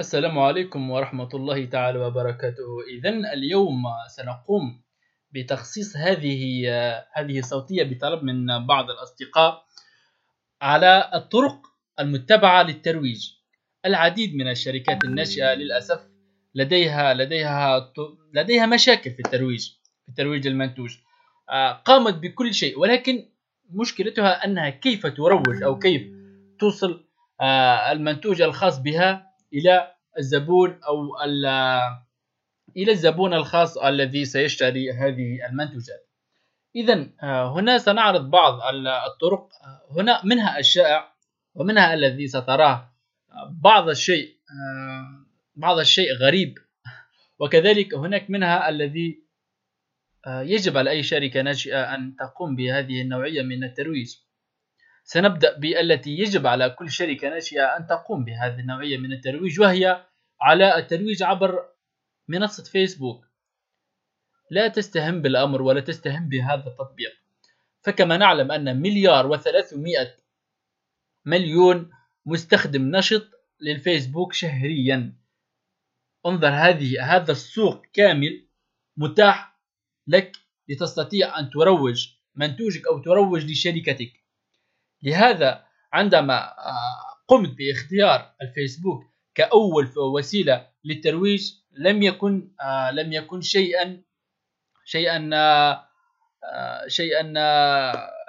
السلام عليكم ورحمة الله تعالى وبركاته. إذا اليوم سنقوم بتخصيص هذه هذه الصوتية بطلب من بعض الأصدقاء على الطرق المتبعة للترويج. العديد من الشركات الناشئة للأسف لديها لديها لديها مشاكل في الترويج في الترويج المنتوج. قامت بكل شيء ولكن مشكلتها أنها كيف تروج أو كيف توصل المنتوج الخاص بها إلى الزبون أو إلى الزبون الخاص الذي سيشتري هذه المنتوجات إذا آه، هنا سنعرض بعض الطرق. هنا منها الشائع ومنها الذي ستراه. بعض الشيء آه، بعض الشيء غريب. وكذلك هناك منها الذي آه، يجب على أي شركة ناشئة أن تقوم بهذه النوعية من الترويج. سنبدأ بالتي يجب على كل شركة ناشئة أن تقوم بهذه النوعية من الترويج وهي على الترويج عبر منصة فيسبوك. لا تستهن بالأمر ولا تستهن بهذا التطبيق. فكما نعلم أن مليار وثلاثمائة مليون مستخدم نشط للفيسبوك شهريا. انظر هذه هذا السوق كامل متاح لك لتستطيع أن تروج منتوجك أو تروج لشركتك. لهذا عندما آه، قمت باختيار الفيسبوك كأول وسيلة للترويج لم يكن آه، لم يكن شيئا شيئا آه، شيئا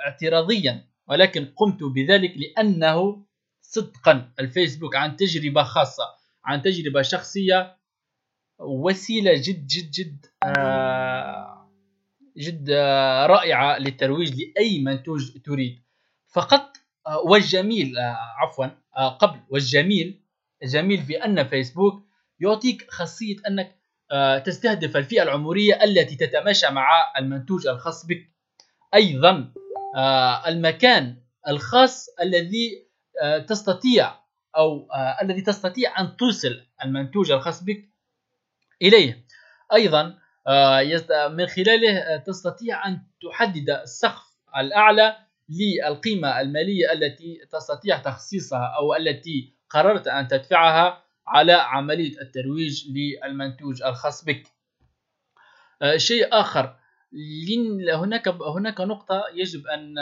اعتراضيا ولكن قمت بذلك لأنه صدقا الفيسبوك عن تجربة خاصة عن تجربة شخصية وسيلة جد جد جد جد رائعة للترويج لأي منتوج تريد. فقط آه، والجميل آه، عفوا آه، قبل والجميل جميل في أن فيسبوك يعطيك خاصية أنك تستهدف الفئة العمرية التي تتماشى مع المنتوج الخاص بك. أيضا المكان الخاص الذي تستطيع أو الذي تستطيع أن توصل المنتوج الخاص بك إليه. أيضا من خلاله تستطيع أن تحدد السقف الأعلى للقيمة المالية التي تستطيع تخصيصها أو التي قررت أن تدفعها على عملية الترويج للمنتوج الخاص بك. آه، شيء آخر هناك هناك نقطة يجب أن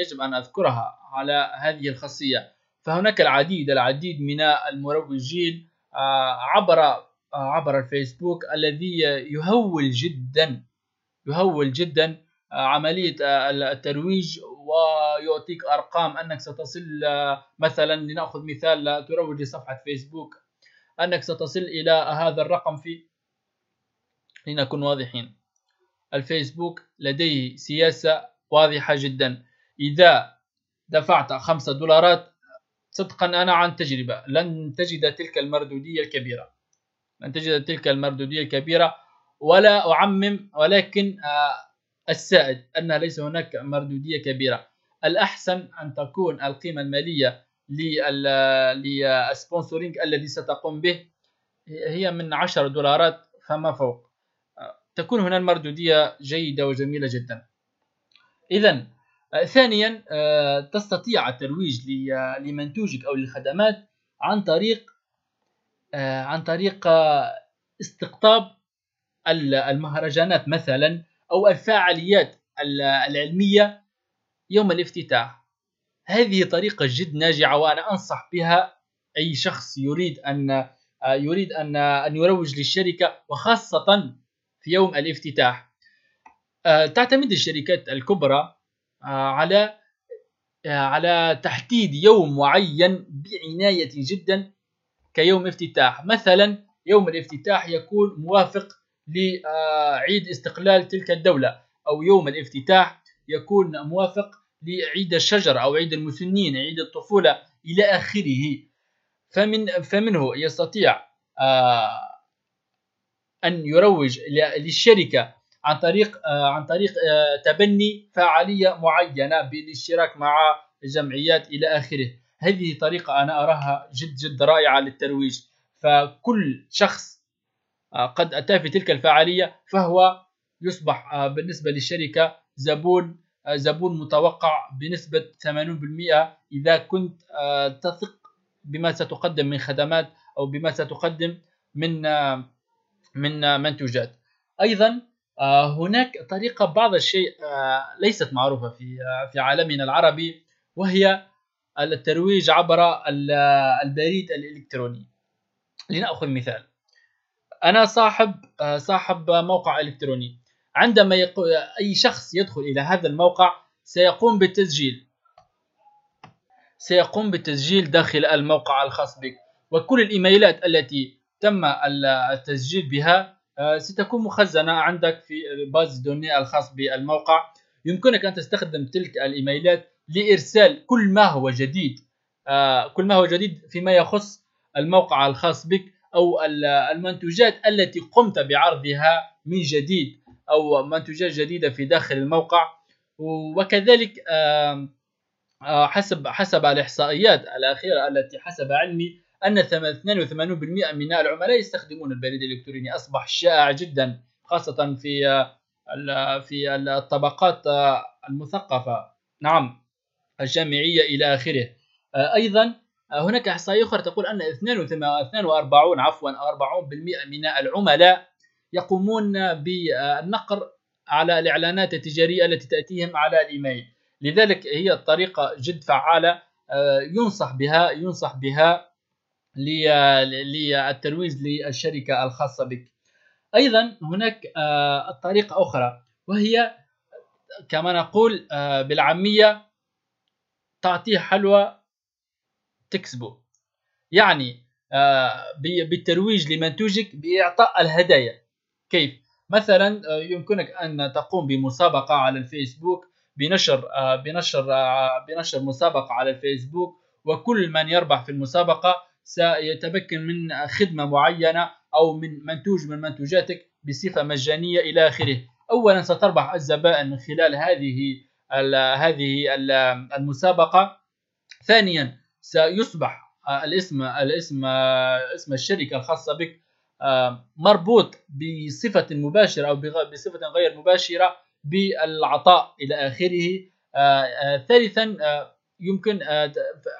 يجب أن أذكرها على هذه الخاصية. فهناك العديد العديد من المروجين آه، عبر آه، عبر الفيسبوك الذي يهول جدا يهول جدا عملية الترويج ويعطيك أرقام أنك ستصل مثلا لنأخذ مثال تروج لصفحه فيسبوك أنك ستصل إلى هذا الرقم في لنكون واضحين. الفيسبوك لديه سياسة واضحة جدا. إذا دفعت خمسة دولارات صدقا أنا عن تجربة. لن تجد تلك المردودية الكبيرة. لن تجد تلك المردودية الكبيرة. ولا أعمم ولكن آه، السائد أن ليس هناك مردودية كبيرة. الأحسن أن تكون القيمة المالية للسبونسورينج الذي ستقوم به هي من 10 دولارات فما فوق. تكون هنا المردودية جيدة وجميلة جدا. إذا ثانيا تستطيع الترويج لمنتوجك أو للخدمات عن طريق عن طريق استقطاب المهرجانات مثلا أو الفعاليات العلمية يوم الافتتاح. هذه طريقة جد ناجعة وأنا أنصح بها أي شخص يريد أن يريد أن أن يروج للشركة وخاصة في يوم الافتتاح. تعتمد الشركات الكبرى على على تحديد يوم معين بعناية جدا كيوم افتتاح. مثلا يوم الافتتاح يكون موافق لعيد استقلال تلك الدولة أو يوم الافتتاح يكون موافق لعيد الشجر أو عيد المسنين عيد الطفولة إلى آخره. فمن فمنه يستطيع آه، أن يروج للشركة عن طريق آه، عن طريق آه، تبني فعالية معينة بالاشتراك مع جمعيات إلى آخره. هذه طريقة أنا أراها جد جد رائعة للترويج. فكل شخص قد أتى في تلك الفعالية فهو يصبح آه، بالنسبة للشركة زبون آه، زبون متوقع بنسبة 80% إذا كنت تثق بما ستقدم من خدمات أو بما ستقدم من من منتوجات. أيضا هناك طريقة بعض الشيء ليست معروفة في في عالمنا العربي وهي الترويج عبر البريد الإلكتروني. لنأخذ مثال. أنا صاحب صاحب موقع إلكتروني. عندما يقول أي شخص يدخل إلى هذا الموقع سيقوم بالتسجيل. سيقوم بالتسجيل داخل الموقع الخاص بك. وكل الإيميلات التي تم التسجيل بها آه، ستكون مخزنة عندك في باز دوني الخاص بالموقع. يمكنك أن تستخدم تلك الإيميلات لإرسال كل ما هو جديد آه، كل ما هو جديد فيما يخص الموقع الخاص بك. أو المنتوجات التي قمت بعرضها من جديد أو منتوجات جديدة في داخل الموقع. وكذلك حسب حسب الإحصائيات الأخيرة التي حسب علمي أن 82% من العملاء يستخدمون البريد الإلكتروني. أصبح شائع جدا خاصة في في الطبقات المثقفة. نعم الجامعية إلى آخره. أيضا هناك إحصائية أخرى تقول أن 42 عفوا 40% من العملاء يقومون بالنقر على الإعلانات التجارية التي تأتيهم على الإيميل. لذلك هي طريقة جد فعالة ينصح بها ينصح بها للترويج للشركة الخاصة بك. أيضا هناك طريقة أخرى وهي كما نقول بالعامية تعطيه حلوى تكسبه. يعني بالترويج لمنتوجك بإعطاء الهدايا. كيف؟ مثلا يمكنك أن تقوم بمسابقة على الفيسبوك بنشر بنشر بنشر مسابقة على الفيسبوك وكل من يربح في المسابقة سيتمكن من خدمة معينة أو من منتوج من منتوجاتك بصفة مجانية إلى آخره. أولا ستربح الزبائن من خلال هذه هذه المسابقة. ثانيا سيصبح الاسم الاسم اسم الشركة الخاصة بك مربوط بصفة مباشرة أو بصفة غير مباشرة بالعطاء إلى آخره. ثالثا يمكن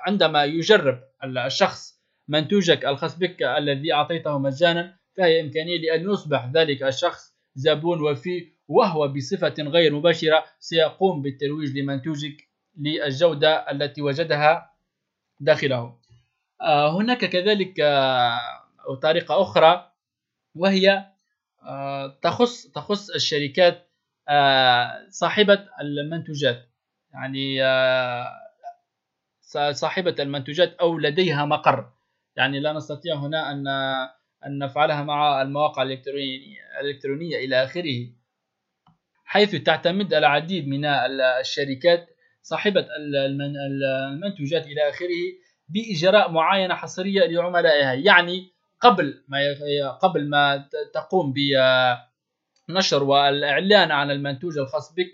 عندما يجرب الشخص منتوجك الخاص بك الذي أعطيته مجانا فهي إمكانية لأن يصبح ذلك الشخص زبون وفي وهو بصفة غير مباشرة سيقوم بالترويج لمنتوجك للجودة التي وجدها داخله. آه، هناك كذلك آه، طريقة أخرى وهي آه، تخص تخص الشركات صاحبة المنتوجات يعني صاحبة المنتوجات أو لديها مقر. يعني لا نستطيع هنا أن أن نفعلها مع المواقع الإلكترونية الإلكترونية إلى آخره حيث تعتمد العديد من الشركات صاحبة المنتوجات إلى آخره بإجراء معاينة حصرية لعملائها يعني قبل ما قبل ما تقوم بنشر والإعلان عن المنتوج الخاص بك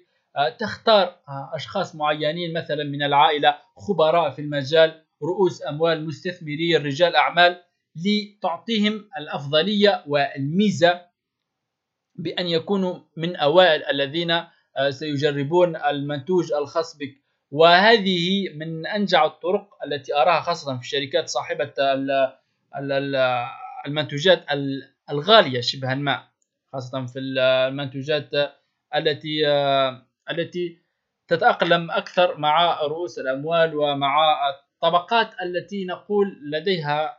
تختار أشخاص معينين مثلا من العائلة خبراء في المجال رؤوس أموال مستثمري رجال أعمال لتعطيهم الأفضلية والميزة بأن يكونوا من أوائل الذين آه، سيجربون المنتوج الخاص بك. وهذه من أنجع الطرق التي أراها خاصة في الشركات صاحبة المنتوجات الغالية شبه ما خاصة في المنتوجات التي آه، التي تتأقلم أكثر مع رؤوس الأموال ومع الطبقات التي نقول لديها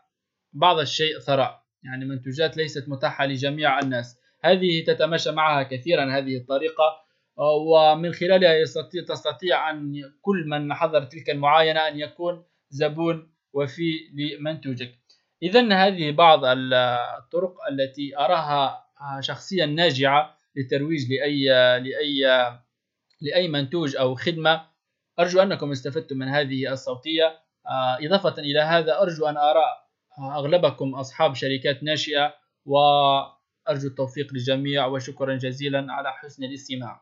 بعض الشيء ثراء. يعني منتوجات ليست متاحة لجميع الناس. هذه تتماشى معها كثيرا هذه الطريقة. ومن خلالها يستطيع تستطيع أن كل من حضر تلك المعاينة أن يكون زبون وفي لمنتوجك إذا هذه بعض الطرق التي أراها شخصيا ناجعة للترويج لأي لأي لأي منتوج أو خدمة. أرجو أنكم استفدتم من هذه الصوتية. آه، إضافة إلى هذا أرجو أن أرى أغلبكم أصحاب شركات ناشئة وأرجو التوفيق للجميع وشكرا جزيلا على حسن الاستماع.